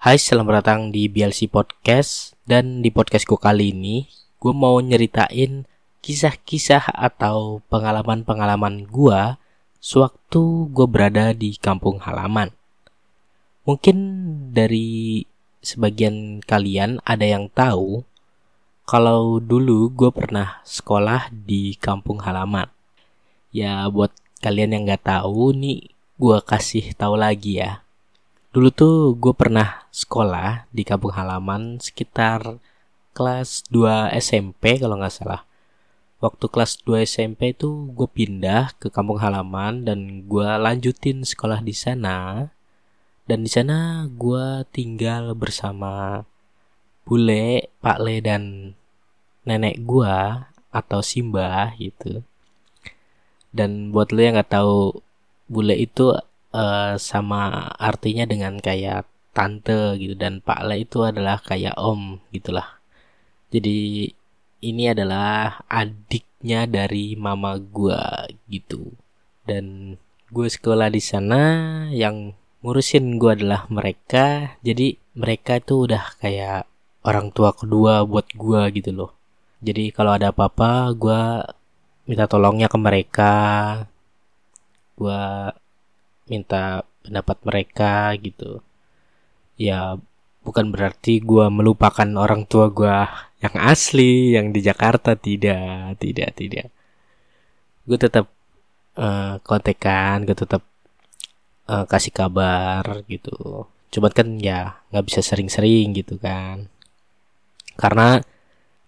Hai, selamat datang di BLC Podcast. Dan di podcastku kali ini Gue mau nyeritain kisah-kisah atau pengalaman-pengalaman gue Sewaktu gue berada di kampung halaman. Mungkin dari sebagian kalian ada yang tahu Kalau dulu gue pernah sekolah di kampung halaman. Ya buat kalian yang gak tahu nih gue kasih tahu lagi ya Dulu tuh gue pernah sekolah di kampung halaman sekitar kelas 2 SMP kalau nggak salah. Waktu kelas 2 SMP itu gue pindah ke kampung halaman dan gue lanjutin sekolah di sana. Dan di sana gue tinggal bersama bule, Pak Le dan nenek gue atau Simba gitu. Dan buat lo yang nggak tahu bule itu uh, sama artinya dengan kayak tante gitu dan Pak Le itu adalah kayak om gitulah. Jadi ini adalah adiknya dari mama gua gitu. Dan gue sekolah di sana yang ngurusin gua adalah mereka. Jadi mereka itu udah kayak orang tua kedua buat gua gitu loh. Jadi kalau ada apa-apa gua minta tolongnya ke mereka. Gua minta pendapat mereka gitu. Ya bukan berarti gue melupakan orang tua gue yang asli yang di Jakarta. Tidak tidak tidak. Gue tetap uh, kontekan gue tetap uh, kasih kabar gitu. Coba kan ya nggak bisa sering-sering gitu kan. Karena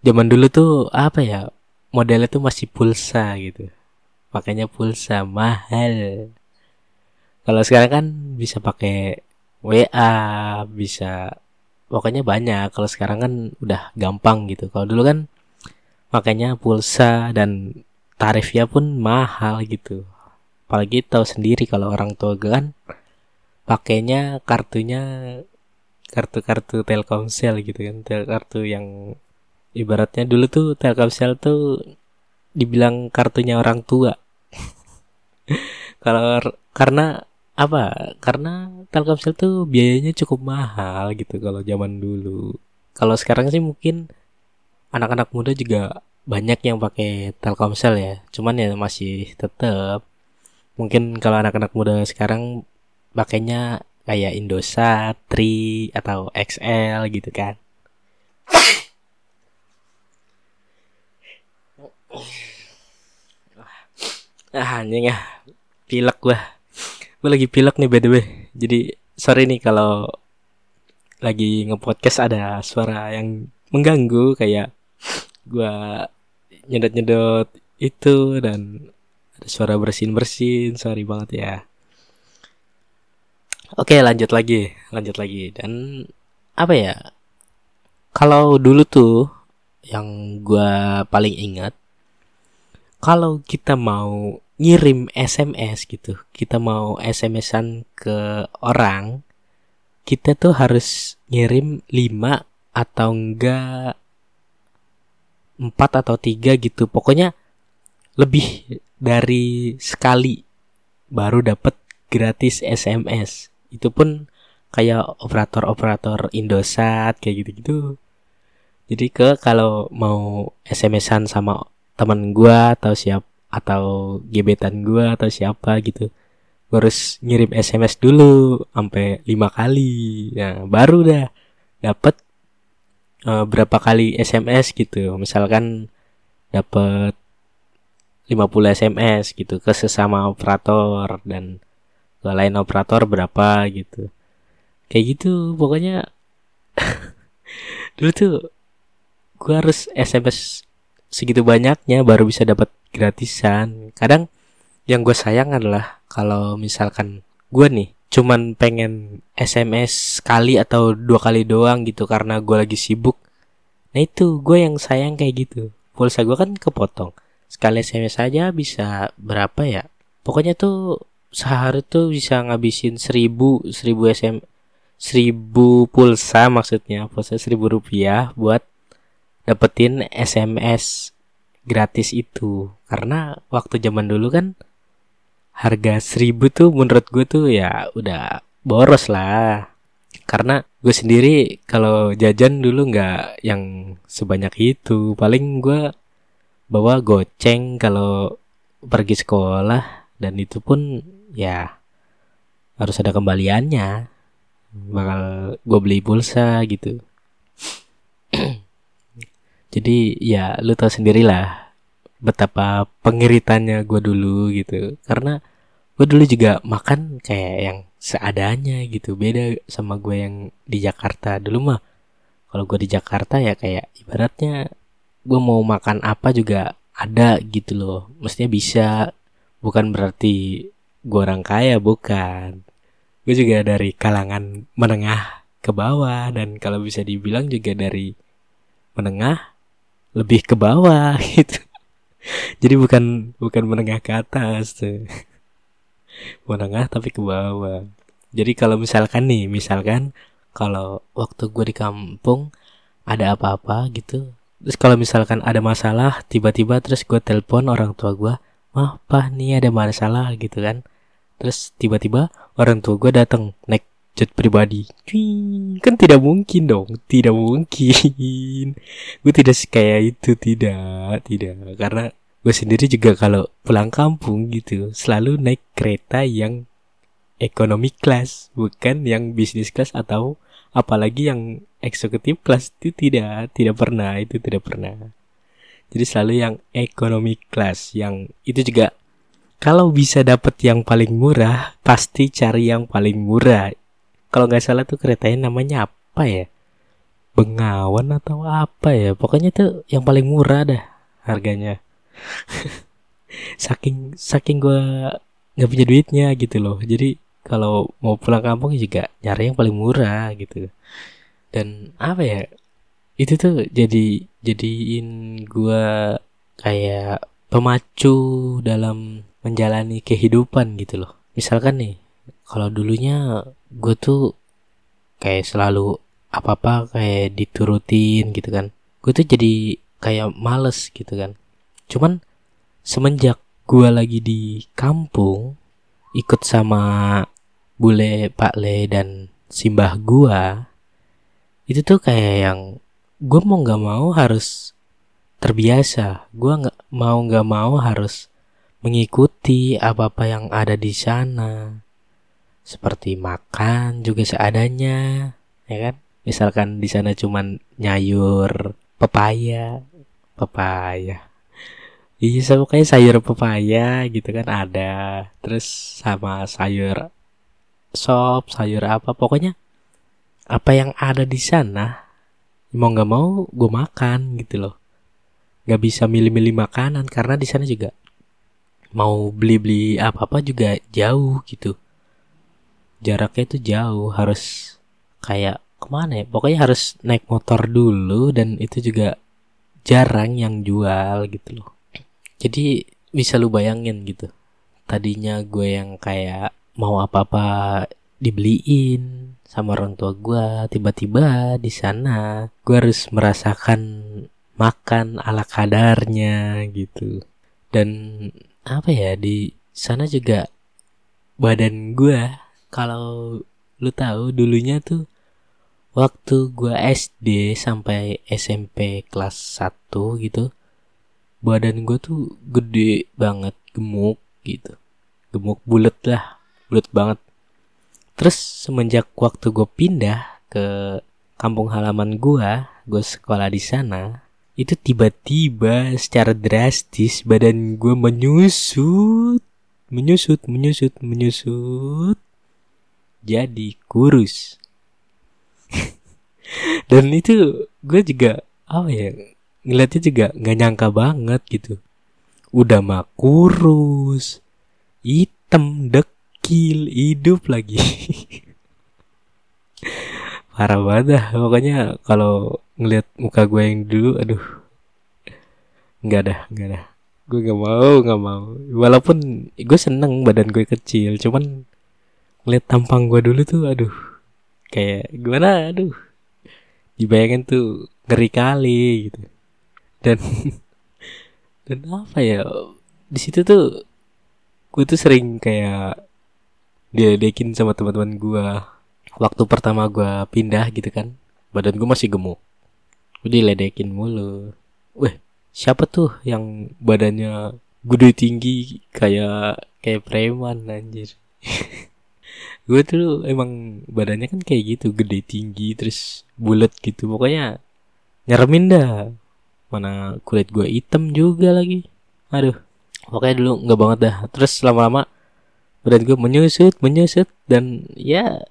zaman dulu tuh apa ya modelnya tuh masih pulsa gitu. Makanya pulsa mahal kalau sekarang kan bisa pakai WA, bisa pokoknya banyak. Kalau sekarang kan udah gampang gitu. Kalau dulu kan makanya pulsa dan tarifnya pun mahal gitu. Apalagi tahu sendiri kalau orang tua gue kan pakainya kartunya kartu-kartu Telkomsel gitu kan. Kartu yang ibaratnya dulu tuh Telkomsel tuh dibilang kartunya orang tua. kalau karena apa? Karena Telkomsel tuh biayanya cukup mahal gitu kalau zaman dulu. Kalau sekarang sih mungkin anak-anak muda juga banyak yang pakai Telkomsel ya. Cuman ya masih tetap mungkin kalau anak-anak muda sekarang pakainya kayak Indosat, Tri atau XL gitu kan. Ah anjing ya. Pilek gua gue lagi pilek nih by the way. Jadi sorry nih kalau lagi ngepodcast ada suara yang mengganggu kayak gue nyedot-nyedot itu dan ada suara bersin-bersin. Sorry banget ya. Oke lanjut lagi lanjut lagi. Dan apa ya kalau dulu tuh yang gue paling ingat kalau kita mau ngirim SMS gitu. Kita mau SMS-an ke orang kita tuh harus ngirim 5 atau enggak 4 atau 3 gitu. Pokoknya lebih dari sekali baru dapat gratis SMS itu pun kayak operator-operator Indosat kayak gitu-gitu. Jadi ke kalau mau SMS-an sama teman gua atau siapa atau gebetan gue atau siapa gitu. Gue harus ngirim SMS dulu sampai lima kali. Ya baru dah dapat uh, berapa kali SMS gitu. Misalkan dapat 50 SMS gitu ke sesama operator dan ke lain operator berapa gitu. Kayak gitu pokoknya dulu tuh gue harus SMS segitu banyaknya baru bisa dapat gratisan. Kadang yang gue sayang adalah kalau misalkan gue nih cuman pengen SMS sekali atau dua kali doang gitu karena gue lagi sibuk. Nah itu gue yang sayang kayak gitu. Pulsa gue kan kepotong. Sekali SMS saja bisa berapa ya? Pokoknya tuh sehari tuh bisa ngabisin seribu seribu SM seribu pulsa maksudnya. Pulsa seribu rupiah buat dapetin SMS gratis itu. Karena waktu zaman dulu kan harga seribu tuh menurut gue tuh ya udah boros lah. Karena gue sendiri kalau jajan dulu nggak yang sebanyak itu. Paling gue bawa goceng kalau pergi sekolah dan itu pun ya harus ada kembaliannya. Bakal gue beli pulsa gitu jadi ya lu tau sendirilah betapa pengiritannya gue dulu gitu. Karena gue dulu juga makan kayak yang seadanya gitu. Beda sama gue yang di Jakarta. Dulu mah kalau gue di Jakarta ya kayak ibaratnya gue mau makan apa juga ada gitu loh. Mestinya bisa. Bukan berarti gue orang kaya bukan. Gue juga dari kalangan menengah ke bawah dan kalau bisa dibilang juga dari menengah lebih ke bawah gitu. Jadi bukan bukan menengah ke atas tuh. Menengah tapi ke bawah. Jadi kalau misalkan nih misalkan kalau waktu gue di kampung ada apa-apa gitu terus kalau misalkan ada masalah tiba-tiba terus gue telepon orang tua gue mah pak nih ada masalah gitu kan. Terus tiba-tiba orang tua gue datang naik jet pribadi. Cuing. kan tidak mungkin dong. Tidak mungkin. Gue tidak kayak itu tidak. Tidak. Karena gue sendiri juga kalau pulang kampung gitu selalu naik kereta yang ekonomi kelas bukan yang bisnis kelas atau apalagi yang eksekutif kelas. Itu tidak tidak pernah itu tidak pernah. Jadi selalu yang ekonomi kelas yang itu juga kalau bisa dapat yang paling murah pasti cari yang paling murah kalau nggak salah tuh keretanya namanya apa ya? Bengawan atau apa ya? Pokoknya tuh yang paling murah dah harganya. Saking saking gue nggak punya duitnya gitu loh. Jadi kalau mau pulang kampung juga nyari yang paling murah gitu. Dan apa ya? Itu tuh jadi jadiin gue kayak pemacu dalam menjalani kehidupan gitu loh. Misalkan nih kalau dulunya gue tuh kayak selalu apa apa kayak diturutin gitu kan. Gue tuh jadi kayak males gitu kan. Cuman semenjak gua lagi di kampung ikut sama bule Pak Le dan simbah gua itu tuh kayak yang gue mau nggak mau harus terbiasa. Gue nggak mau nggak mau harus mengikuti apa apa yang ada di sana seperti makan juga seadanya ya kan? Misalkan di sana cuman nyayur pepaya pepaya. Iya sama kayak sayur pepaya gitu kan ada. Terus sama sayur sop sayur apa pokoknya apa yang ada di sana mau nggak mau gue makan gitu loh. Nggak bisa milih-milih makanan karena di sana juga mau beli-beli apa-apa juga jauh gitu jaraknya itu jauh harus kayak ke mana ya? Pokoknya harus naik motor dulu dan itu juga jarang yang jual gitu loh. Jadi bisa lu bayangin gitu. Tadinya gue yang kayak mau apa-apa dibeliin sama orang tua gue tiba-tiba di sana gue harus merasakan makan ala kadarnya gitu. Dan apa ya di sana juga badan gue kalau lu tahu dulunya tuh waktu gua SD sampai SMP kelas 1 gitu badan gua tuh gede banget gemuk gitu. Gemuk bulat lah bulat banget. Terus semenjak waktu gue pindah ke kampung halaman gua gue sekolah di sana itu tiba-tiba secara drastis badan gue menyusut menyusut menyusut menyusut jadi kurus. Dan itu gue juga apa ya ngeliatnya juga nggak nyangka banget gitu. Udah mah kurus hitam dekil hidup lagi. Parah banget dah. Pokoknya kalau ngeliat muka gue yang dulu aduh nggak dah nggak dah gue nggak mau nggak mau. Walaupun gue seneng badan gue kecil cuman ngeliat tampang gue dulu tuh aduh. Kayak gimana? Aduh. Dibayangin tuh ngeri kali gitu. Dan dan apa ya di situ tuh gue tuh sering kayak diledekin sama teman-teman gue waktu pertama gue pindah gitu kan badan gue masih gemuk. Gue diledekin mulu. Weh siapa tuh yang badannya gede tinggi kayak kayak preman anjir gue tuh emang badannya kan kayak gitu gede tinggi terus bulat gitu. Pokoknya nyeremin dah. Mana kulit gue hitam juga lagi. Aduh pokoknya dulu nggak banget dah. Terus lama-lama badan gue menyusut menyusut dan ya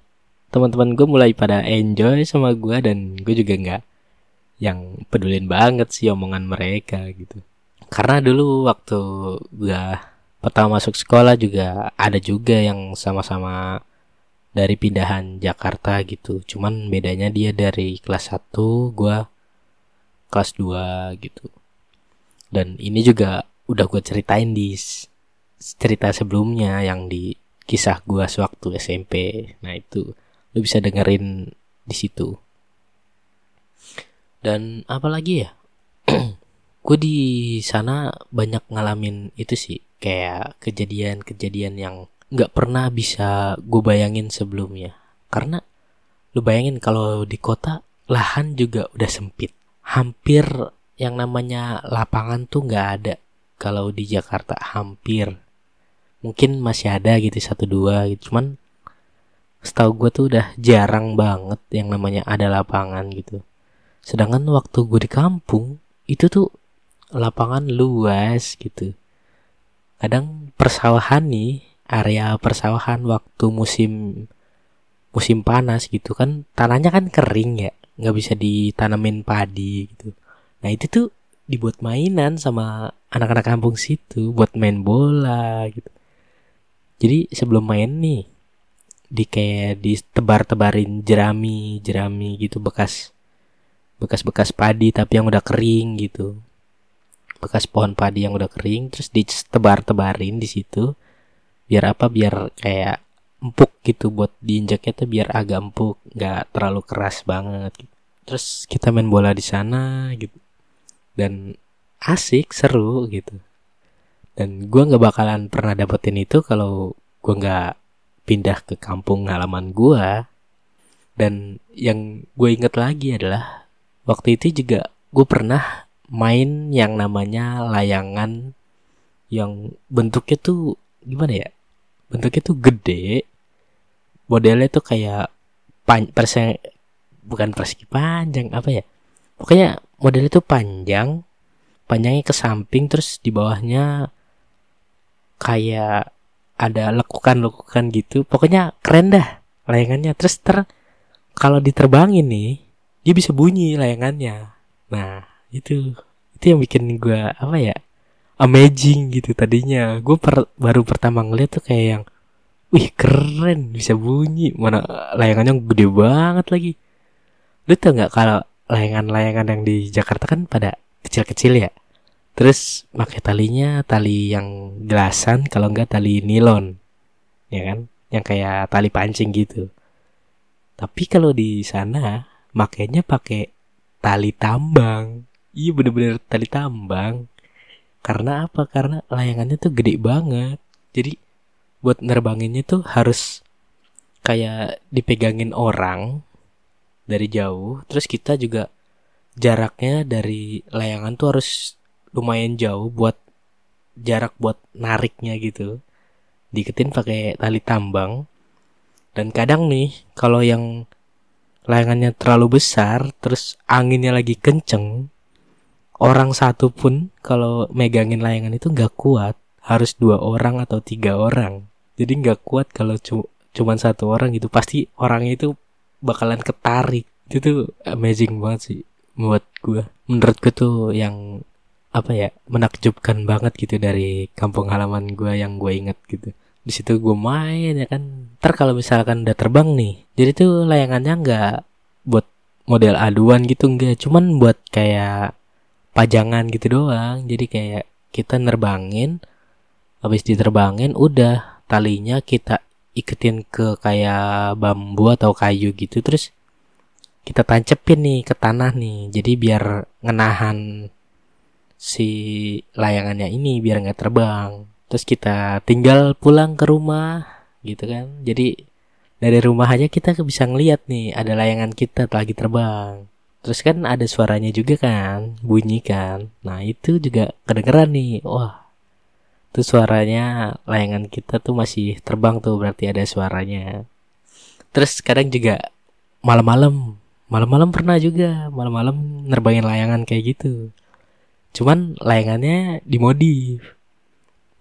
teman-teman gue mulai pada enjoy sama gue dan gue juga nggak yang pedulin banget sih omongan mereka gitu. Karena dulu waktu gue pertama masuk sekolah juga ada juga yang sama-sama dari pindahan Jakarta gitu. Cuman bedanya dia dari kelas 1 gue kelas 2 gitu. Dan ini juga udah gue ceritain di cerita sebelumnya yang di kisah gue sewaktu SMP nah itu lu bisa dengerin di situ. Dan apalagi ya? Gue di sana banyak ngalamin itu sih kayak kejadian-kejadian yang nggak pernah bisa gue bayangin sebelumnya. Karena lu bayangin kalau di kota lahan juga udah sempit. Hampir yang namanya lapangan tuh nggak ada. Kalau di Jakarta hampir. Mungkin masih ada gitu satu dua gitu. Cuman setahu gue tuh udah jarang banget yang namanya ada lapangan gitu. Sedangkan waktu gue di kampung itu tuh lapangan luas gitu. Kadang persawahan nih area persawahan waktu musim musim panas gitu kan tanahnya kan kering ya nggak bisa ditanamin padi gitu. Nah itu tuh dibuat mainan sama anak-anak kampung situ buat main bola gitu. Jadi sebelum main nih di kayak ditebar-tebarin jerami jerami gitu bekas bekas-bekas padi tapi yang udah kering gitu. Bekas pohon padi yang udah kering terus ditebar-tebarin di situ biar apa biar kayak empuk gitu buat diinjaknya tuh biar agak empuk nggak terlalu keras banget. Terus kita main bola di sana gitu. Dan asik seru gitu. Dan gue nggak bakalan pernah dapetin itu kalau gue nggak pindah ke kampung halaman gue dan yang gue inget lagi adalah waktu itu juga gue pernah main yang namanya layangan yang bentuknya tuh gimana ya bentuknya tuh gede. Modelnya tuh kayak pan persen bukan persegi panjang apa ya? Pokoknya modelnya tuh panjang panjangnya ke samping terus di bawahnya kayak ada lekukan-lekukan gitu. Pokoknya keren dah layangannya. Terus ter kalau diterbangin nih dia bisa bunyi layangannya. Nah itu itu yang bikin gue apa ya amazing gitu tadinya. Gue per, baru pertama ngeliat tuh kayak yang wih keren bisa bunyi. Mana layangannya gede banget lagi. Lu tau nggak kalau layangan-layangan yang di Jakarta kan pada kecil-kecil ya? Terus pakai talinya tali yang gelasan kalau enggak tali nilon. Ya kan? Yang kayak tali pancing gitu. Tapi kalau di sana makainya pakai tali tambang. Iya bener-bener tali tambang karena apa? Karena layangannya tuh gede banget. Jadi buat nerbanginnya tuh harus kayak dipegangin orang dari jauh. Terus kita juga jaraknya dari layangan tuh harus lumayan jauh buat jarak buat nariknya gitu. Diketin pakai tali tambang. Dan kadang nih kalau yang layangannya terlalu besar terus anginnya lagi kenceng orang satu pun kalau megangin layangan itu nggak kuat. Harus dua orang atau tiga orang. Jadi nggak kuat kalau cu cuman satu orang gitu. Pasti orangnya itu bakalan ketarik. Itu tuh amazing banget sih buat gue menurut gue tuh yang apa ya menakjubkan banget gitu dari kampung halaman gue yang gue inget gitu. Di situ gue main ya kan. Ntar kalau misalkan udah terbang nih jadi tuh layangannya nggak buat model aduan gitu enggak cuman buat kayak pajangan gitu doang. Jadi kayak kita nerbangin habis diterbangin udah talinya kita iketin ke kayak bambu atau kayu gitu terus kita tancepin nih ke tanah nih. Jadi biar ngenahan si layangannya ini biar nggak terbang. Terus kita tinggal pulang ke rumah gitu kan. Jadi dari rumah aja kita bisa ngeliat nih ada layangan kita lagi terbang terus kan ada suaranya juga kan bunyi kan. Nah itu juga kedengeran nih. Wah itu suaranya layangan kita tuh masih terbang tuh berarti ada suaranya. Terus kadang juga malam-malam malam-malam pernah juga malam-malam nerbangin layangan kayak gitu. Cuman layangannya dimodif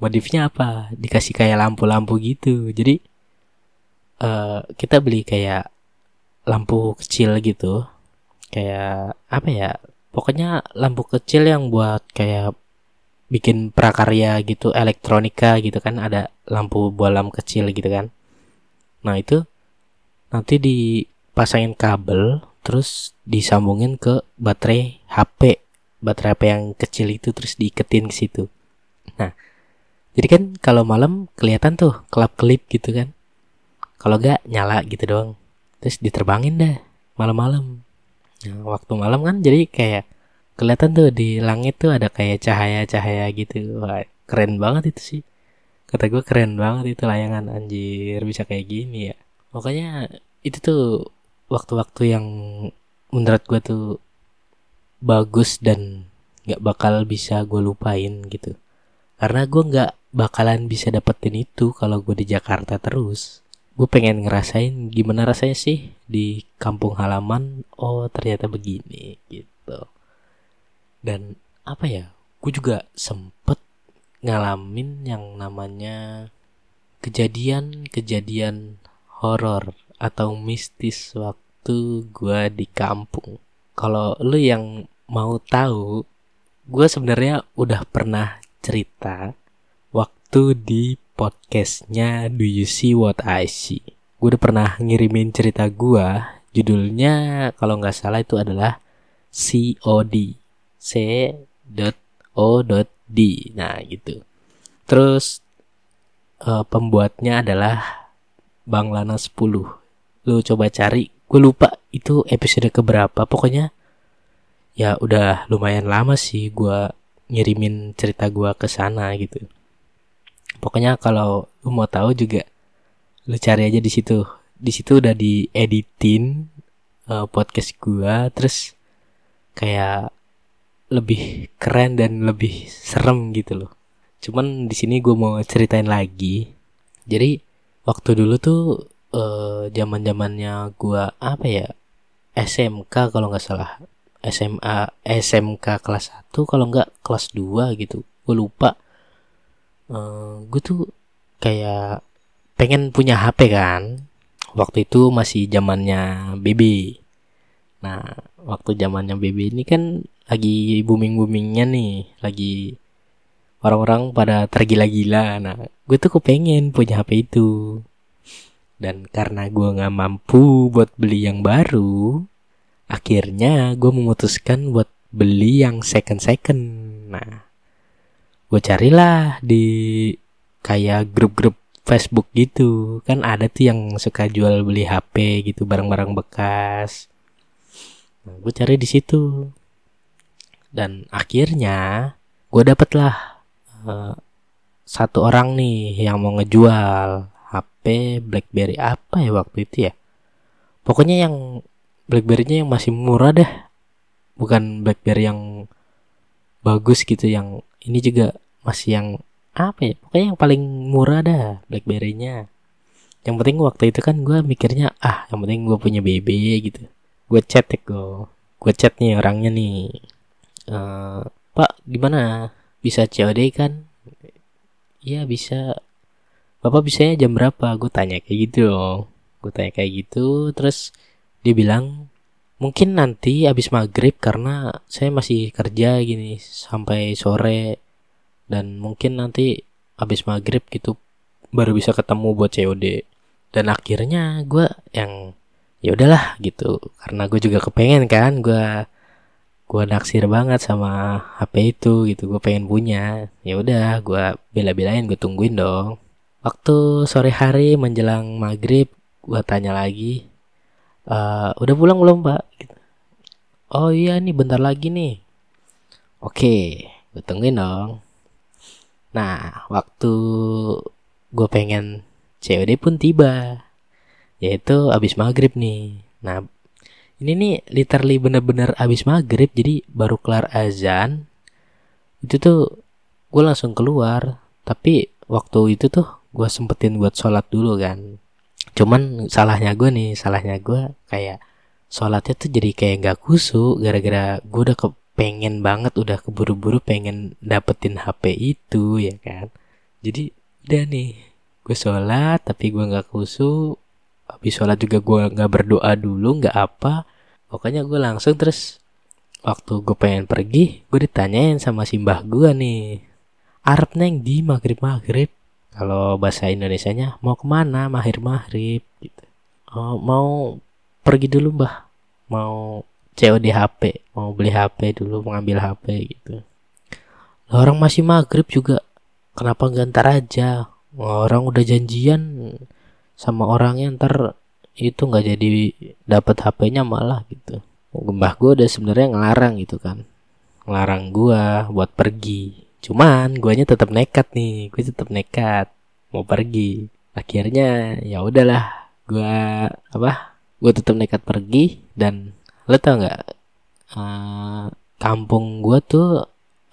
modifnya apa? Dikasih kayak lampu-lampu gitu. Jadi uh, kita beli kayak lampu kecil gitu kayak apa ya pokoknya lampu kecil yang buat kayak bikin prakarya gitu elektronika gitu kan ada lampu bolam kecil gitu kan. Nah itu nanti dipasangin kabel terus disambungin ke baterai HP baterai HP yang kecil itu terus diiketin ke situ. Nah jadi kan kalau malam kelihatan tuh kelap kelip gitu kan. Kalau gak nyala gitu doang. Terus diterbangin dah malam-malam waktu malam kan jadi kayak kelihatan tuh di langit tuh ada kayak cahaya-cahaya gitu. Wah, keren banget itu sih. Kata gue keren banget itu layangan anjir bisa kayak gini ya. Makanya itu tuh waktu-waktu yang menurut gue tuh bagus dan nggak bakal bisa gue lupain gitu. Karena gue nggak bakalan bisa dapetin itu kalau gue di Jakarta terus gue pengen ngerasain gimana rasanya sih di kampung halaman oh ternyata begini gitu. Dan apa ya gue juga sempet ngalamin yang namanya kejadian-kejadian horor atau mistis waktu gue di kampung. Kalau lu yang mau tahu gue sebenarnya udah pernah cerita waktu di podcastnya Do You See What I See gue udah pernah ngirimin cerita gue judulnya kalau nggak salah itu adalah COD c.o.d. Nah, gitu. Terus uh, pembuatnya adalah Bang Lana 10. Lu coba cari, gue lupa itu episode keberapa. Pokoknya ya udah lumayan lama sih gue ngirimin cerita gue ke sana gitu. Pokoknya kalau lu mau tahu juga lu cari aja di situ. Di situ udah dieditin uh, podcast gue terus kayak lebih keren dan lebih serem gitu loh. Cuman di sini gue mau ceritain lagi. Jadi waktu dulu tuh eh, zaman zamannya gue apa ya SMK kalau nggak salah SMA SMK kelas 1 kalau nggak kelas 2 gitu gue lupa uh, gue tuh kayak pengen punya HP kan. Waktu itu masih zamannya BB nah waktu zamannya BB ini kan lagi booming boomingnya nih. Lagi orang-orang pada tergila-gila. Nah gue tuh kepengen punya HP itu. Dan karena gue nggak mampu buat beli yang baru akhirnya gue memutuskan buat beli yang second second nah gue carilah di kayak grup-grup Facebook gitu. Kan ada tuh yang suka jual beli HP gitu barang-barang bekas. Nah, gue cari di situ. Dan akhirnya gue dapet lah uh, satu orang nih yang mau ngejual HP BlackBerry apa ya waktu itu ya? Pokoknya yang BlackBerry-nya yang masih murah dah bukan BlackBerry yang bagus gitu yang ini juga masih yang apa ya pokoknya yang paling murah dah BlackBerry-nya. Yang penting waktu itu kan gue mikirnya ah yang penting gue punya BB gitu. Gue chat ya gue gue chat nih orangnya nih. Uh, Pak gimana? Bisa COD kan? Iya bisa. Bapak bisanya jam berapa? Gue tanya kayak gitu. Loh gue tanya kayak gitu terus dia bilang mungkin nanti abis maghrib karena saya masih kerja gini sampai sore. Dan mungkin nanti abis maghrib gitu baru bisa ketemu buat COD dan akhirnya gue yang ya udahlah gitu. Karena gue juga kepengen kan gue gue naksir banget sama HP itu gitu. Gue pengen punya. Ya udah gue bela-belain gue tungguin dong. Waktu sore hari menjelang maghrib gue tanya lagi e, udah pulang belum pak? Gitu. oh iya nih bentar lagi nih. Oke gue tungguin dong. Nah waktu gue pengen COD pun tiba yaitu abis maghrib nih. Nah ini nih literally bener-bener abis maghrib jadi baru kelar azan itu tuh gue langsung keluar. Tapi waktu itu tuh gue sempetin buat sholat dulu kan cuman salahnya gue nih salahnya gue kayak sholatnya tuh jadi kayak nggak kusuk gara-gara gue udah kepengen banget udah keburu-buru pengen dapetin HP itu ya kan? Jadi udah nih gue sholat tapi gue nggak kusuk habis sholat juga gue nggak berdoa dulu nggak apa pokoknya gue langsung terus waktu gue pengen pergi gue ditanyain sama simbah gue nih Arab neng di maghrib maghrib kalau bahasa Indonesia nya mau ke mana mahir maghrib gitu. Oh, mau pergi dulu mbah. Mau COD HP mau beli HP dulu mengambil HP gitu. Orang masih maghrib juga. Kenapa gak ntar aja? Orang udah janjian sama orangnya ntar itu nggak jadi dapat HP-nya malah gitu. Mbah gue udah sebenarnya ngelarang gitu kan. Ngelarang gue buat pergi cuman guanya tetap nekat nih. Gue tetap nekat. Mau pergi. Akhirnya ya udahlah. Gue apa? Gue tetap nekat pergi dan lo tau nggak uh, kampung gue tuh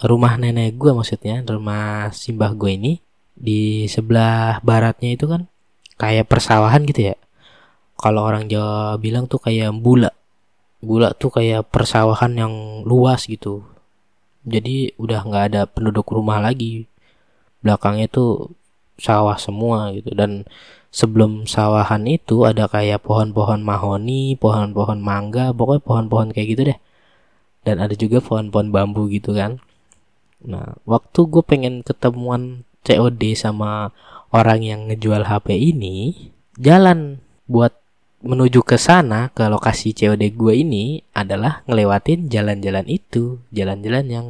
rumah nenek gue maksudnya rumah simbah gue ini di sebelah baratnya itu kan kayak persawahan gitu ya. Kalau orang Jawa bilang tuh kayak bula. Bula tuh kayak persawahan yang luas gitu jadi udah nggak ada penduduk rumah lagi. Belakangnya tuh sawah semua gitu. Dan sebelum sawahan itu ada kayak pohon-pohon mahoni pohon-pohon mangga pokoknya pohon-pohon kayak gitu deh. Dan ada juga pohon-pohon bambu gitu kan. Nah waktu gue pengen ketemuan COD sama orang yang ngejual HP ini jalan buat menuju ke sana ke lokasi COD gue ini adalah ngelewatin jalan-jalan itu, jalan-jalan yang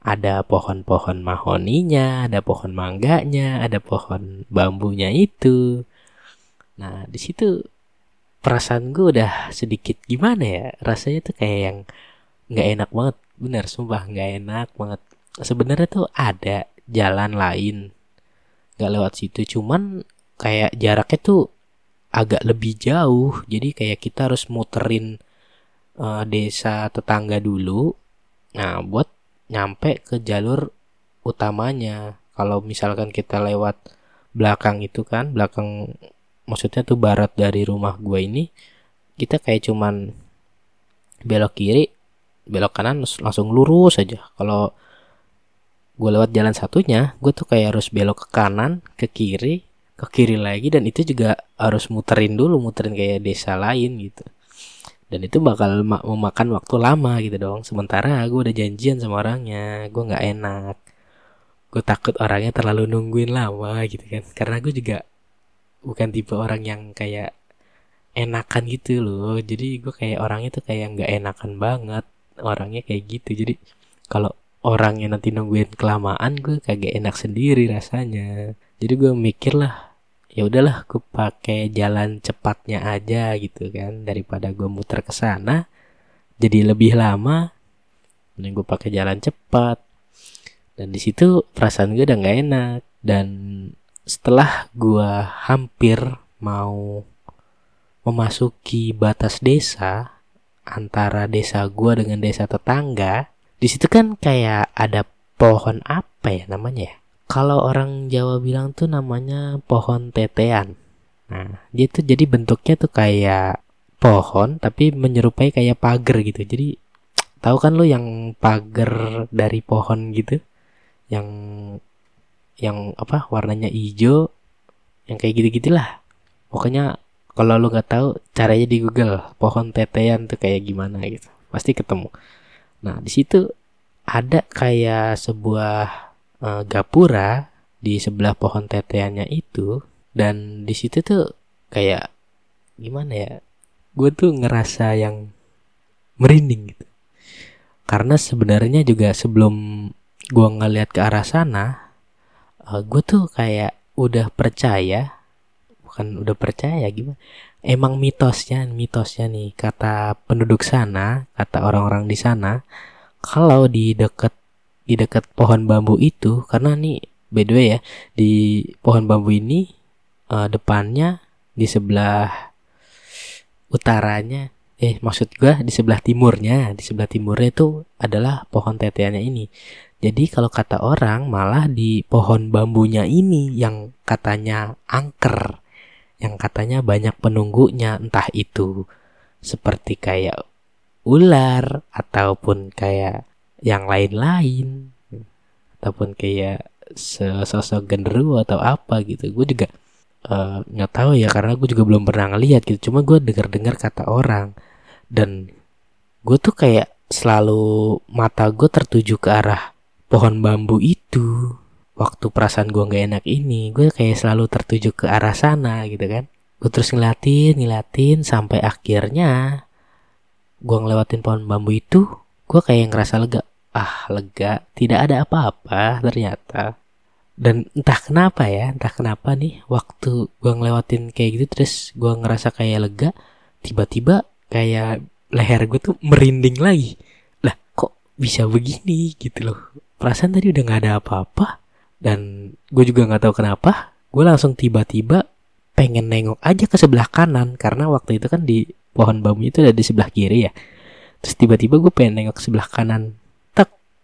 ada pohon-pohon mahoninya, ada pohon mangganya, ada pohon bambunya itu. Nah, di situ perasaan gue udah sedikit gimana ya? Rasanya tuh kayak yang nggak enak banget, bener sumpah nggak enak banget. Sebenarnya tuh ada jalan lain nggak lewat situ, cuman kayak jaraknya tuh agak lebih jauh. Jadi kayak kita harus muterin uh, desa tetangga dulu. Nah buat nyampe ke jalur utamanya. Kalau misalkan kita lewat belakang itu kan belakang maksudnya tuh barat dari rumah gue ini kita kayak cuman belok kiri belok kanan langsung lurus aja. Kalau gue lewat jalan satunya gue tuh kayak harus belok ke kanan ke kiri ke kiri lagi dan itu juga harus muterin dulu muterin kayak desa lain gitu. Dan itu bakal memakan waktu lama gitu dong. Sementara gue udah janjian sama orangnya gue nggak enak. Gue takut orangnya terlalu nungguin lama gitu kan. Karena gue juga bukan tipe orang yang kayak enakan gitu loh. Jadi gue kayak orangnya tuh kayak nggak enakan banget. Orangnya kayak gitu. Jadi kalau orangnya nanti nungguin kelamaan gue kagak enak sendiri rasanya. Jadi gue mikir lah ya udahlah gue pakai jalan cepatnya aja gitu kan. Daripada gue muter ke sana jadi lebih lama dan gue pakai jalan cepat. Dan di situ perasaan gue udah nggak enak. Dan setelah gue hampir mau memasuki batas desa antara desa gue dengan desa tetangga di situ kan kayak ada pohon apa ya namanya ya kalau orang Jawa bilang tuh namanya pohon tetean. Nah, dia tuh jadi bentuknya tuh kayak pohon tapi menyerupai kayak pagar gitu. Jadi tahu kan lo yang pagar dari pohon gitu? Yang yang apa warnanya hijau yang kayak gitu-gitulah. Pokoknya kalau lo nggak tahu caranya di Google pohon tetean tuh kayak gimana gitu. Pasti ketemu. Nah, di situ ada kayak sebuah uh, gapura di sebelah pohon teteannya itu dan di situ tuh kayak gimana ya gue tuh ngerasa yang merinding gitu. Karena sebenarnya juga sebelum gue ngeliat ke arah sana uh, eh, gue tuh kayak udah percaya bukan udah percaya gimana? Emang mitosnya mitosnya nih kata penduduk sana kata orang-orang di sana kalau di deket di dekat pohon bambu itu karena nih by the way ya di pohon bambu ini uh, depannya di sebelah utaranya eh maksud gua di sebelah timurnya di sebelah timurnya itu adalah pohon teteannya ini. Jadi kalau kata orang malah di pohon bambunya ini yang katanya angker yang katanya banyak penunggunya entah itu seperti kayak ular ataupun kayak yang lain-lain. Ataupun kayak sosok genderuwo atau apa gitu. Gue juga eh, nggak uh, tahu ya karena gue juga belum pernah ngeliat gitu. Cuma gue dengar-dengar kata orang. Dan gue tuh kayak selalu mata gue tertuju ke arah pohon bambu itu. Waktu perasaan gue nggak enak ini gue kayak selalu tertuju ke arah sana gitu kan. Gue terus ngeliatin ngeliatin sampai akhirnya gue ngelewatin pohon bambu itu gue kayak ngerasa lega ah lega. Tidak ada apa-apa ternyata. Dan entah kenapa ya entah kenapa nih waktu gue ngelewatin kayak gitu terus gue ngerasa kayak lega tiba-tiba kayak leher gue tuh merinding lagi. Lah kok bisa begini gitu loh? Perasaan tadi udah nggak ada apa-apa dan gue juga nggak tahu kenapa gue langsung tiba-tiba pengen nengok aja ke sebelah kanan karena waktu itu kan di pohon bambu itu ada di sebelah kiri ya. Terus tiba-tiba gue pengen nengok ke sebelah kanan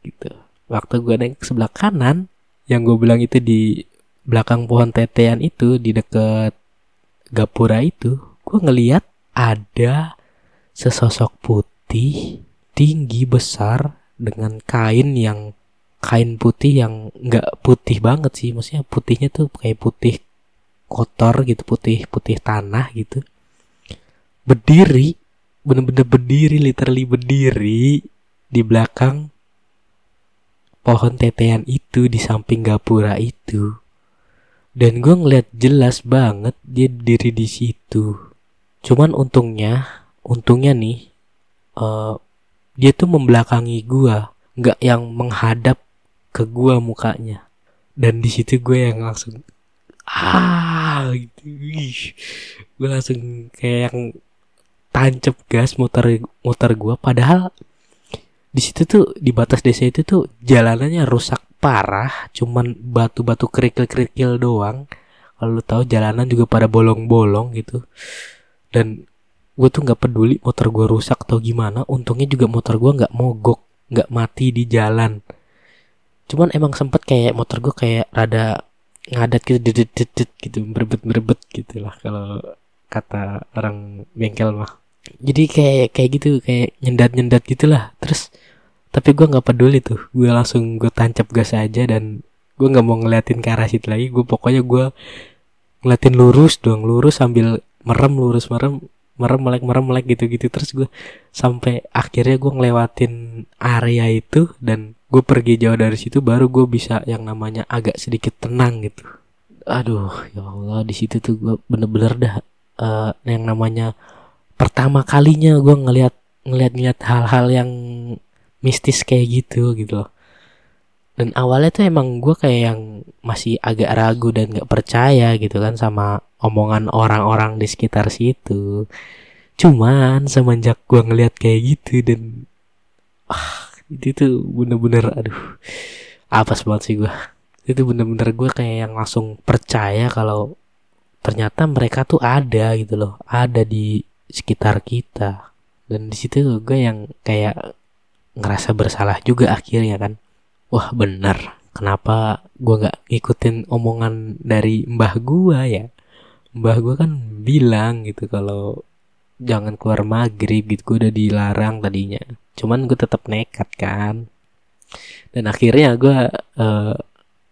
gitu. Waktu gue nengok ke sebelah kanan yang gue bilang itu di belakang pohon tetean itu di deket gapura itu gue ngeliat ada sesosok putih tinggi besar dengan kain yang kain putih yang nggak putih banget sih. Maksudnya putihnya tuh kayak putih kotor gitu putih putih tanah gitu. Berdiri bener-bener berdiri literally berdiri di belakang pohon tetean itu di samping gapura itu. Dan gue ngeliat jelas banget dia berdiri di situ. Cuman untungnya untungnya nih uh, dia tuh membelakangi gue nggak yang menghadap ke gue mukanya. Dan di situ gue yang langsung ah gitu. Gue langsung kayak yang tancap gas motor motor gue padahal di situ tuh di batas desa itu tuh jalanannya rusak parah cuman batu-batu kerikil-kerikil doang. Kalau lu tahu jalanan juga pada bolong-bolong gitu. Dan gue tuh nggak peduli motor gue rusak atau gimana untungnya juga motor gue nggak mogok nggak mati di jalan. Cuman emang sempet kayak motor gue kayak rada ngadat gitu dit gitu berebet berebet gitu lah kalau kata orang bengkel mah jadi kayak kayak gitu kayak nyendat nyendat gitulah. Terus tapi gue nggak peduli tuh. Gue langsung gue tancap gas aja dan gue nggak mau ngeliatin ke arah situ lagi. Gue pokoknya gue ngeliatin lurus dong lurus sambil merem lurus merem merem melek merem melek gitu gitu terus gue sampai akhirnya gue ngelewatin area itu dan gue pergi jauh dari situ baru gue bisa yang namanya agak sedikit tenang gitu. Aduh ya Allah di situ tuh gue bener-bener dah uh, yang namanya pertama kalinya gue ngelihat ngelihat-ngelihat hal-hal yang mistis kayak gitu gitu loh. Dan awalnya tuh emang gue kayak yang masih agak ragu dan gak percaya gitu kan sama omongan orang-orang di sekitar situ. Cuman semenjak gue ngeliat kayak gitu dan ah itu tuh bener-bener aduh apa banget sih gue itu bener-bener gue kayak yang langsung percaya kalau ternyata mereka tuh ada gitu loh ada di sekitar kita. Dan di situ gue yang kayak ngerasa bersalah juga akhirnya kan. Wah bener. Kenapa gue gak ngikutin omongan dari mbah gue ya? Mbah gue kan bilang gitu kalau jangan keluar maghrib gitu. Gue udah dilarang tadinya. Cuman gue tetap nekat kan. Dan akhirnya gue uh,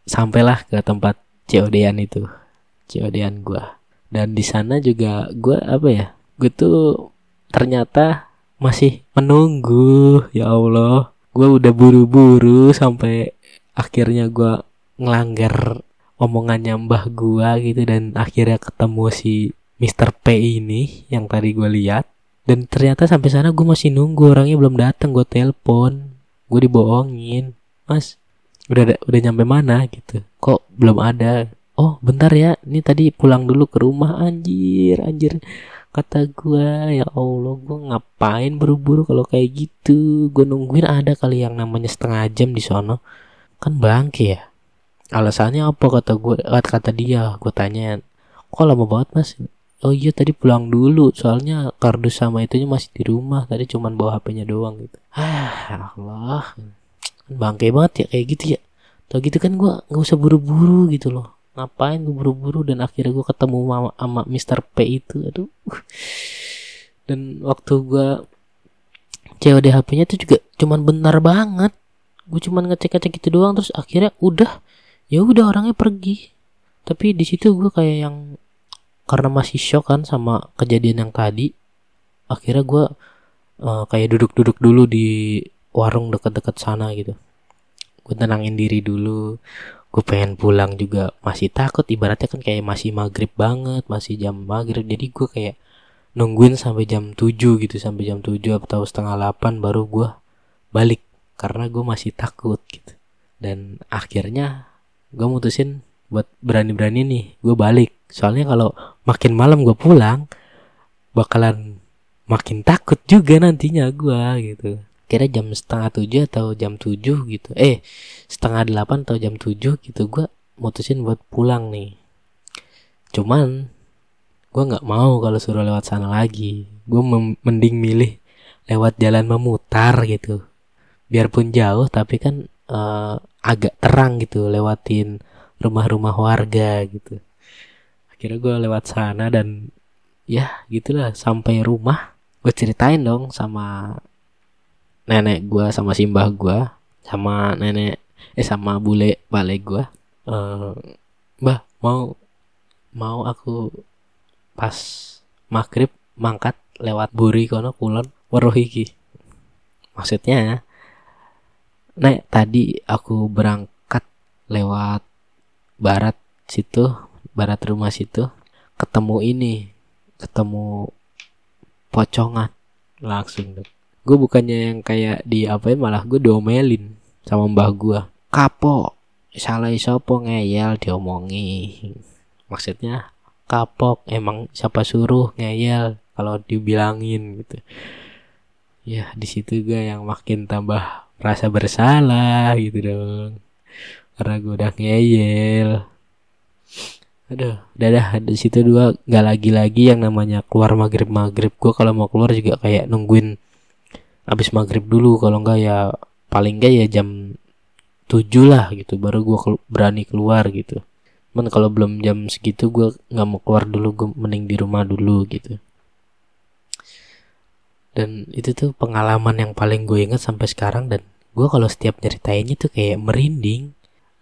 sampailah ke tempat COD-an itu. COD-an gue dan di sana juga gue apa ya gue tuh ternyata masih menunggu ya Allah. Gue udah buru-buru sampai akhirnya gue ngelanggar omongannya mbah gue gitu dan akhirnya ketemu si Mr. P ini yang tadi gue lihat. Dan ternyata sampai sana gue masih nunggu orangnya belum datang gue telepon gue dibohongin. Mas udah udah nyampe mana gitu? Kok belum ada? Oh bentar ya ini tadi pulang dulu ke rumah anjir anjir kata gue ya allah gue ngapain buru-buru kalau kayak gitu? Gue nungguin ada kali yang namanya setengah jam di sono. Kan bangke ya. Alasannya apa kata gue kata dia? Gue tanya kok lama banget mas? Oh iya tadi pulang dulu. Soalnya kardus sama itunya masih di rumah. Tadi cuman bawa HP-nya doang gitu. Ah Allah. Bangke banget ya kayak gitu ya. Tau gitu kan gue nggak usah buru-buru gitu loh ngapain gue buru-buru dan akhirnya gue ketemu sama, sama Mr. P itu aduh. Dan waktu gue COD HP-nya tuh juga cuman benar banget. Gue cuman ngecek-ngecek gitu doang terus akhirnya udah ya udah orangnya pergi. Tapi di situ gue kayak yang karena masih shock kan sama kejadian yang tadi akhirnya gue uh, kayak duduk-duduk dulu di warung deket-deket sana gitu. Gue tenangin diri dulu gue pengen pulang juga. Masih takut ibaratnya kan kayak masih maghrib banget masih jam maghrib. Jadi gue kayak nungguin sampai jam 7 gitu sampai jam 7 atau setengah 8 baru gue balik. Karena gue masih takut gitu. Dan akhirnya gue mutusin buat berani-berani nih gue balik. Soalnya kalau makin malam gue pulang bakalan makin takut juga nantinya gue gitu kira jam setengah tujuh atau jam tujuh gitu. Eh setengah delapan atau jam tujuh gitu gue mutusin buat pulang nih. Cuman gue nggak mau kalau suruh lewat sana lagi. Gue mending milih lewat jalan memutar gitu. Biarpun jauh tapi kan uh, agak terang gitu lewatin rumah-rumah warga gitu. Akhirnya gue lewat sana dan ya gitulah sampai rumah. Gue ceritain dong sama nenek gue sama simbah gue sama nenek eh sama bule balik gue uh, mbah mau mau aku pas maghrib mangkat lewat buri kono kulon weruh iki. Maksudnya Nek, tadi aku berangkat lewat barat situ, barat rumah situ, ketemu ini, ketemu pocongan. Langsung deh. Gue bukannya yang kayak di apa ya malah gue diomelin sama mbah gue. Kapok, salah sopo ngeyel diomongi. Maksudnya kapok emang siapa suruh ngeyel kalau dibilangin gitu. Ya di situ gue yang makin tambah rasa bersalah gitu dong karena gue udah ngeyel aduh udah dah di situ dua nggak lagi lagi yang namanya keluar maghrib maghrib gue kalau mau keluar juga kayak nungguin abis maghrib dulu kalau enggak ya paling enggak ya jam tujuh lah gitu baru gue kelu berani keluar gitu. Cuman kalau belum jam segitu gue nggak mau keluar dulu gue mending di rumah dulu gitu. Dan itu tuh pengalaman yang paling gue inget sampai sekarang dan gue kalau setiap ceritainnya tuh kayak merinding.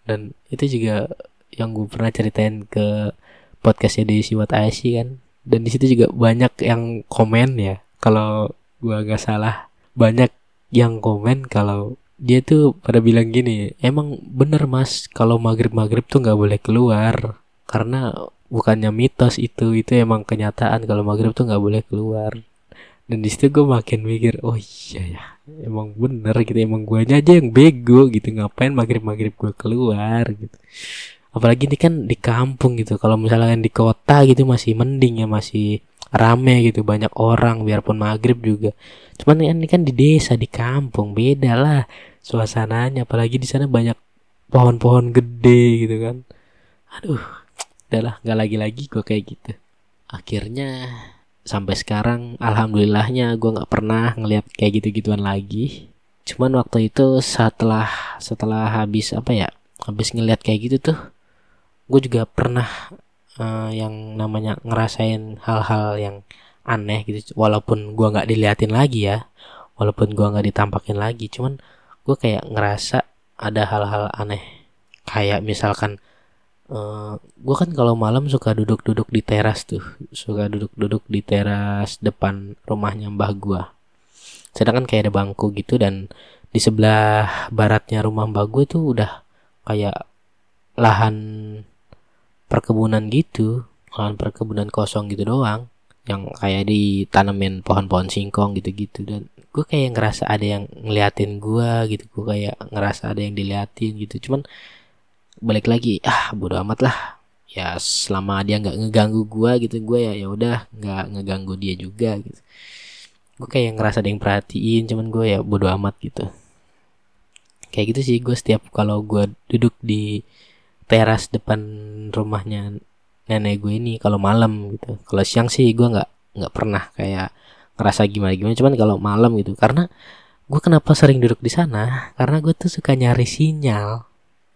Dan itu juga yang gue pernah ceritain ke podcastnya di Siwat Aisy kan. Dan di situ juga banyak yang komen ya kalau gue nggak salah banyak yang komen kalau dia tuh pada bilang gini emang bener mas kalau maghrib maghrib tuh nggak boleh keluar. Karena bukannya mitos itu itu emang kenyataan kalau maghrib tuh nggak boleh keluar. Dan di situ gue makin mikir oh iya ya emang bener gitu emang gue aja yang bego gitu ngapain maghrib maghrib gue keluar? gitu apalagi ini kan di kampung gitu. Kalau misalnya di kota gitu masih mending ya masih rame gitu. Banyak orang biarpun maghrib juga. Cuman ini kan di desa di kampung. Beda lah suasananya. Apalagi di sana banyak pohon-pohon gede gitu kan. Aduh udahlah nggak lagi-lagi gue kayak gitu. Akhirnya sampai sekarang alhamdulillahnya gue nggak pernah ngeliat kayak gitu-gituan lagi. Cuman waktu itu setelah setelah habis apa ya habis ngeliat kayak gitu tuh gue juga pernah uh, yang namanya ngerasain hal-hal yang aneh gitu. Walaupun gue nggak diliatin lagi ya walaupun gue nggak ditampakin lagi cuman gue kayak ngerasa ada hal-hal aneh. Kayak misalkan uh, eh, gue kan kalau malam suka duduk-duduk di teras tuh suka duduk-duduk di teras depan rumahnya mbah gue sedangkan kayak ada bangku gitu dan di sebelah baratnya rumah mbah gue tuh udah kayak lahan perkebunan gitu lahan perkebunan kosong gitu doang yang kayak ditanamin pohon-pohon singkong gitu-gitu. Dan gue kayak ngerasa ada yang ngeliatin gue gitu gue kayak ngerasa ada yang diliatin gitu. Cuman balik lagi ah bodo amat lah. Ya selama dia nggak ngeganggu gue gitu gue ya ya udah nggak ngeganggu dia juga gitu. Gue kayak ngerasa ada yang perhatiin cuman gue ya bodo amat gitu. Kayak gitu sih gue setiap kalau gue duduk di teras depan rumahnya nenek gue ini kalau malam gitu. Kalau siang sih gue nggak nggak pernah kayak ngerasa gimana gimana. Cuman kalau malam gitu karena gue kenapa sering duduk di sana? Karena gue tuh suka nyari sinyal.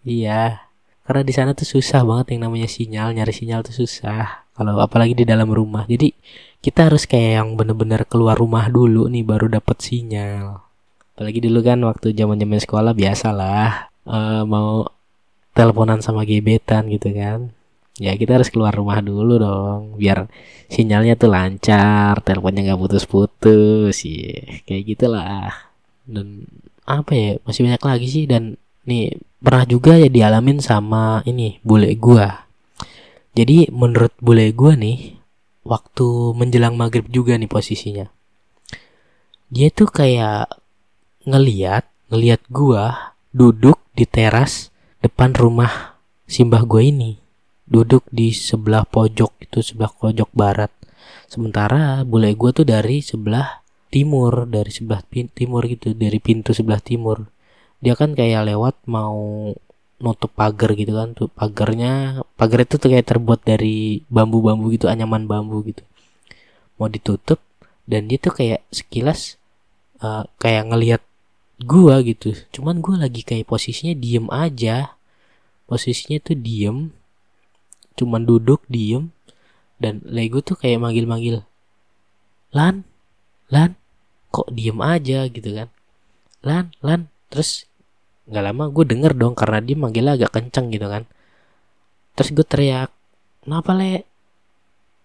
Iya. Karena di sana tuh susah banget yang namanya sinyal nyari sinyal tuh susah. Kalau apalagi di dalam rumah. Jadi kita harus kayak yang bener-bener keluar rumah dulu nih baru dapet sinyal. Apalagi dulu kan waktu zaman zaman sekolah biasalah uh, mau teleponan sama gebetan gitu kan. Ya kita harus keluar rumah dulu dong biar sinyalnya tuh lancar teleponnya nggak putus-putus sih kayak gitulah. Dan apa ya masih banyak lagi sih dan nih pernah juga ya dialamin sama ini bule gua. Jadi menurut bule gua nih waktu menjelang maghrib juga nih posisinya dia tuh kayak ngeliat ngeliat gua duduk di teras depan rumah simbah gua ini. Duduk di sebelah pojok itu sebelah pojok barat. Sementara bule gue tuh dari sebelah timur dari sebelah timur gitu dari pintu sebelah timur. Dia kan kayak lewat mau nutup pagar gitu kan tuh. Pagarnya pagar itu tuh kayak terbuat dari bambu-bambu gitu anyaman bambu gitu. Mau ditutup dan dia tuh kayak sekilas uh, kayak ngelihat gua gitu. Cuman gua lagi kayak posisinya diem aja. Posisinya tuh diem. Cuman duduk diem. Dan Lego tuh kayak manggil-manggil Lan Lan kok diem aja? gitu kan. Lan Lan. Terus nggak lama gue denger dong karena dia manggilnya agak kenceng gitu kan. Terus gue teriak kenapa le?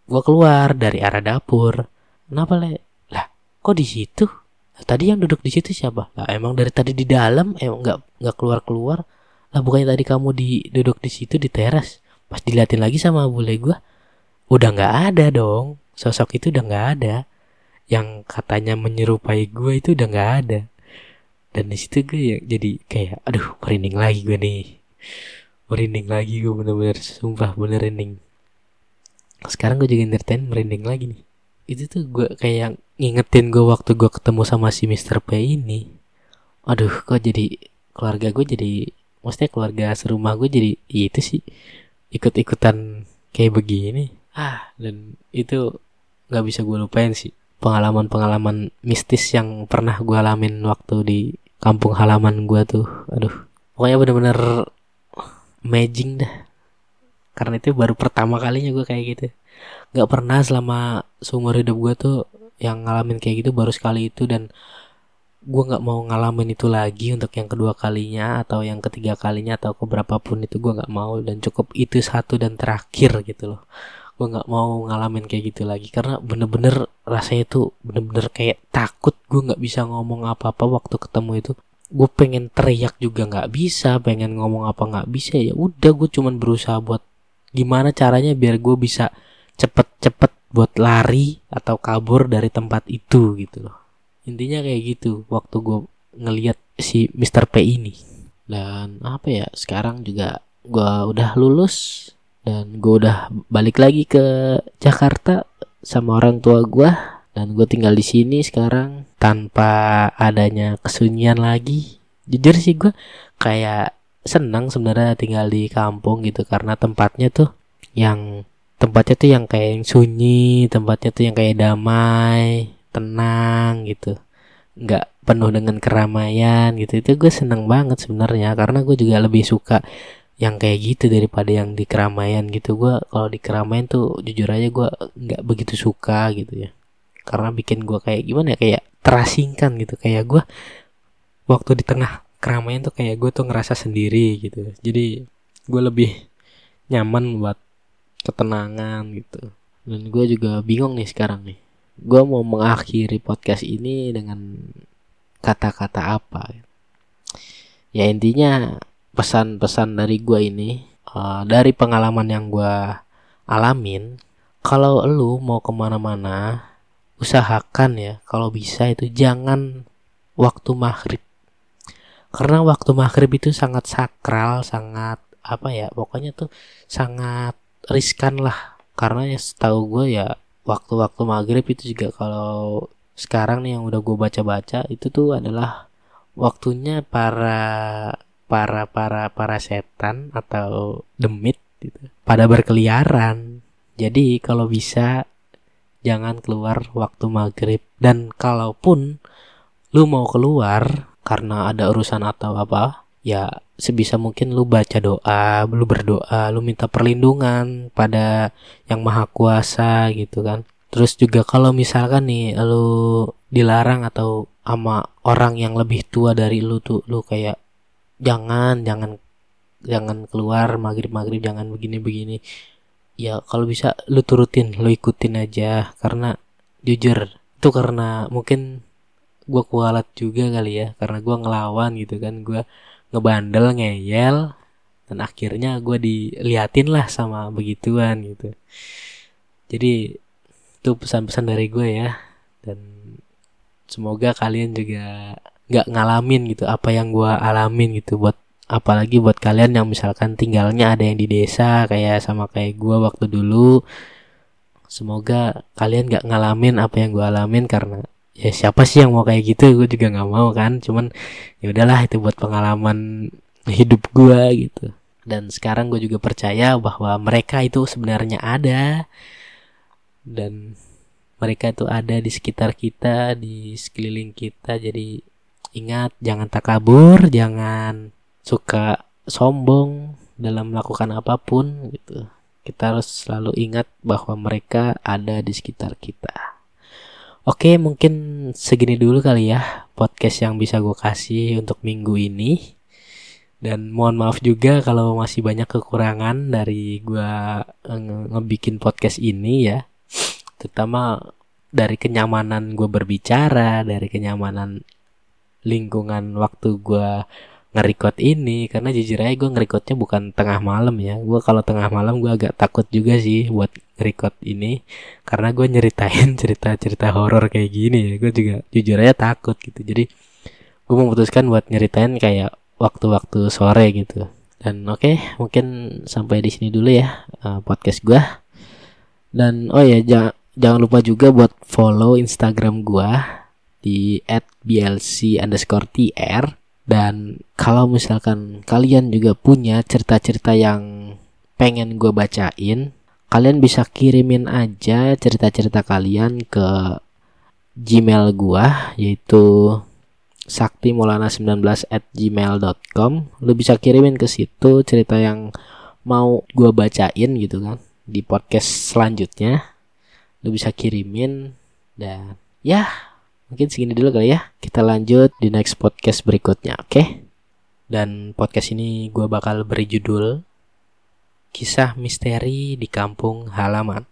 Gue keluar dari arah dapur. Kenapa le? Lah kok di situ tadi yang duduk di situ siapa? Lah emang dari tadi di dalam emang nggak nggak keluar keluar lah bukannya tadi kamu di duduk di situ di teras? Pas diliatin lagi sama bule gue udah nggak ada dong. Sosok itu udah nggak ada. Yang katanya menyerupai gue itu udah nggak ada. Dan di situ gue ya jadi kayak aduh merinding lagi gue nih. Merinding lagi gue bener-bener. Sumpah bener merinding. Sekarang gue juga entertain merinding lagi nih itu tuh gue kayak ngingetin gue waktu gue ketemu sama si Mr. P ini. Aduh kok jadi keluarga gue jadi maksudnya keluarga serumah gue jadi itu sih ikut-ikutan kayak begini. Ah dan itu nggak bisa gue lupain sih pengalaman-pengalaman mistis yang pernah gue alamin waktu di kampung halaman gue tuh. Aduh pokoknya bener-bener amazing dah. Karena itu baru pertama kalinya gue kayak gitu nggak pernah selama seumur hidup gue tuh yang ngalamin kayak gitu baru sekali itu dan gue nggak mau ngalamin itu lagi untuk yang kedua kalinya atau yang ketiga kalinya atau keberapa pun itu gue nggak mau dan cukup itu satu dan terakhir gitu loh. Gue nggak mau ngalamin kayak gitu lagi karena bener-bener rasanya itu bener-bener kayak takut gue nggak bisa ngomong apa-apa waktu ketemu itu. Gue pengen teriak juga nggak bisa pengen ngomong apa nggak bisa ya udah gue cuman berusaha buat gimana caranya biar gue bisa cepet-cepet buat lari atau kabur dari tempat itu gitu loh intinya kayak gitu waktu gue ngeliat si Mr. P ini dan apa ya sekarang juga gue udah lulus dan gue udah balik lagi ke Jakarta sama orang tua gue dan gue tinggal di sini sekarang tanpa adanya kesunyian lagi jujur sih gue kayak senang sebenarnya tinggal di kampung gitu karena tempatnya tuh yang tempatnya tuh yang kayak yang sunyi tempatnya tuh yang kayak damai tenang gitu. Nggak penuh dengan keramaian gitu. Itu gue seneng banget sebenarnya karena gue juga lebih suka yang kayak gitu daripada yang di keramaian gitu. Gue kalau di keramaian tuh jujur aja gue nggak begitu suka gitu ya. Karena bikin gue kayak gimana ya kayak terasingkan gitu. Kayak gue waktu di tengah keramaian tuh kayak gue tuh ngerasa sendiri gitu. Jadi gue lebih nyaman buat ketenangan gitu. Dan gue juga bingung nih sekarang nih. Gue mau mengakhiri podcast ini dengan kata-kata apa? Ya intinya pesan-pesan dari gue ini uh, dari pengalaman yang gue alamin kalau lu mau ke mana-mana usahakan ya kalau bisa itu jangan waktu maghrib. Karena waktu maghrib itu sangat sakral sangat apa ya pokoknya tuh sangat riskan lah karena ya setahu gue ya waktu-waktu maghrib itu juga kalau sekarang nih yang udah gue baca-baca itu tuh adalah waktunya para para para para setan atau demit gitu pada berkeliaran. Jadi kalau bisa jangan keluar waktu maghrib dan kalaupun lu mau keluar karena ada urusan atau apa ya sebisa mungkin lu baca doa, lu berdoa, lu minta perlindungan pada yang maha kuasa gitu kan. Terus juga kalau misalkan nih lu dilarang atau sama orang yang lebih tua dari lu tuh lu kayak jangan jangan jangan keluar maghrib maghrib jangan begini begini ya kalau bisa lu turutin lu ikutin aja. Karena jujur itu karena mungkin gue kualat juga kali ya. Karena gue ngelawan gitu kan gue ngebandel ngeyel dan akhirnya gue diliatin lah sama begituan gitu. Jadi itu pesan-pesan dari gue ya. Dan semoga kalian juga nggak ngalamin gitu apa yang gue alamin gitu buat apalagi buat kalian yang misalkan tinggalnya ada yang di desa kayak sama kayak gue waktu dulu. Semoga kalian nggak ngalamin apa yang gue alamin karena ya siapa sih yang mau kayak gitu? Gue juga nggak mau kan. Cuman ya udahlah itu buat pengalaman hidup gue gitu. Dan sekarang gue juga percaya bahwa mereka itu sebenarnya ada. Dan mereka itu ada di sekitar kita di sekeliling kita. Jadi ingat jangan takabur jangan suka sombong dalam melakukan apa pun gitu. Kita harus selalu ingat bahwa mereka ada di sekitar kita oke mungkin segini dulu kali ya podcast yang bisa gue kasih untuk minggu ini. Dan mohon maaf juga kalau masih banyak kekurangan dari gue ngebikin podcast ini ya. Terutama dari kenyamanan gue berbicara dari kenyamanan lingkungan waktu gue ngerekord ini karena jujur aja gue ngerekodnya bukan tengah malam ya. Gue kalau tengah malam gue agak takut juga sih buat ngerekod ini karena gue nyeritain cerita-cerita horor kayak gini ya. Gue juga jujur aja takut gitu. Jadi gue memutuskan buat nyeritain kayak waktu-waktu sore gitu. Dan oke okay, mungkin sampai di sini dulu ya uh, podcast gue dan oh ya jangan jangan lupa juga buat follow Instagram gua di @blc underscore tr dan kalau misalkan kalian juga punya cerita-cerita yang pengen gue bacain kalian bisa kirimin aja cerita-cerita kalian ke gmail gua yaitu saktimolana19 at gmail.com lu bisa kirimin ke situ cerita yang mau gue bacain gitu kan di podcast selanjutnya. Lu bisa kirimin dan ya mungkin segini dulu kali ya kita lanjut di next podcast berikutnya oke okay? dan podcast ini gue bakal beri judul kisah misteri di kampung halaman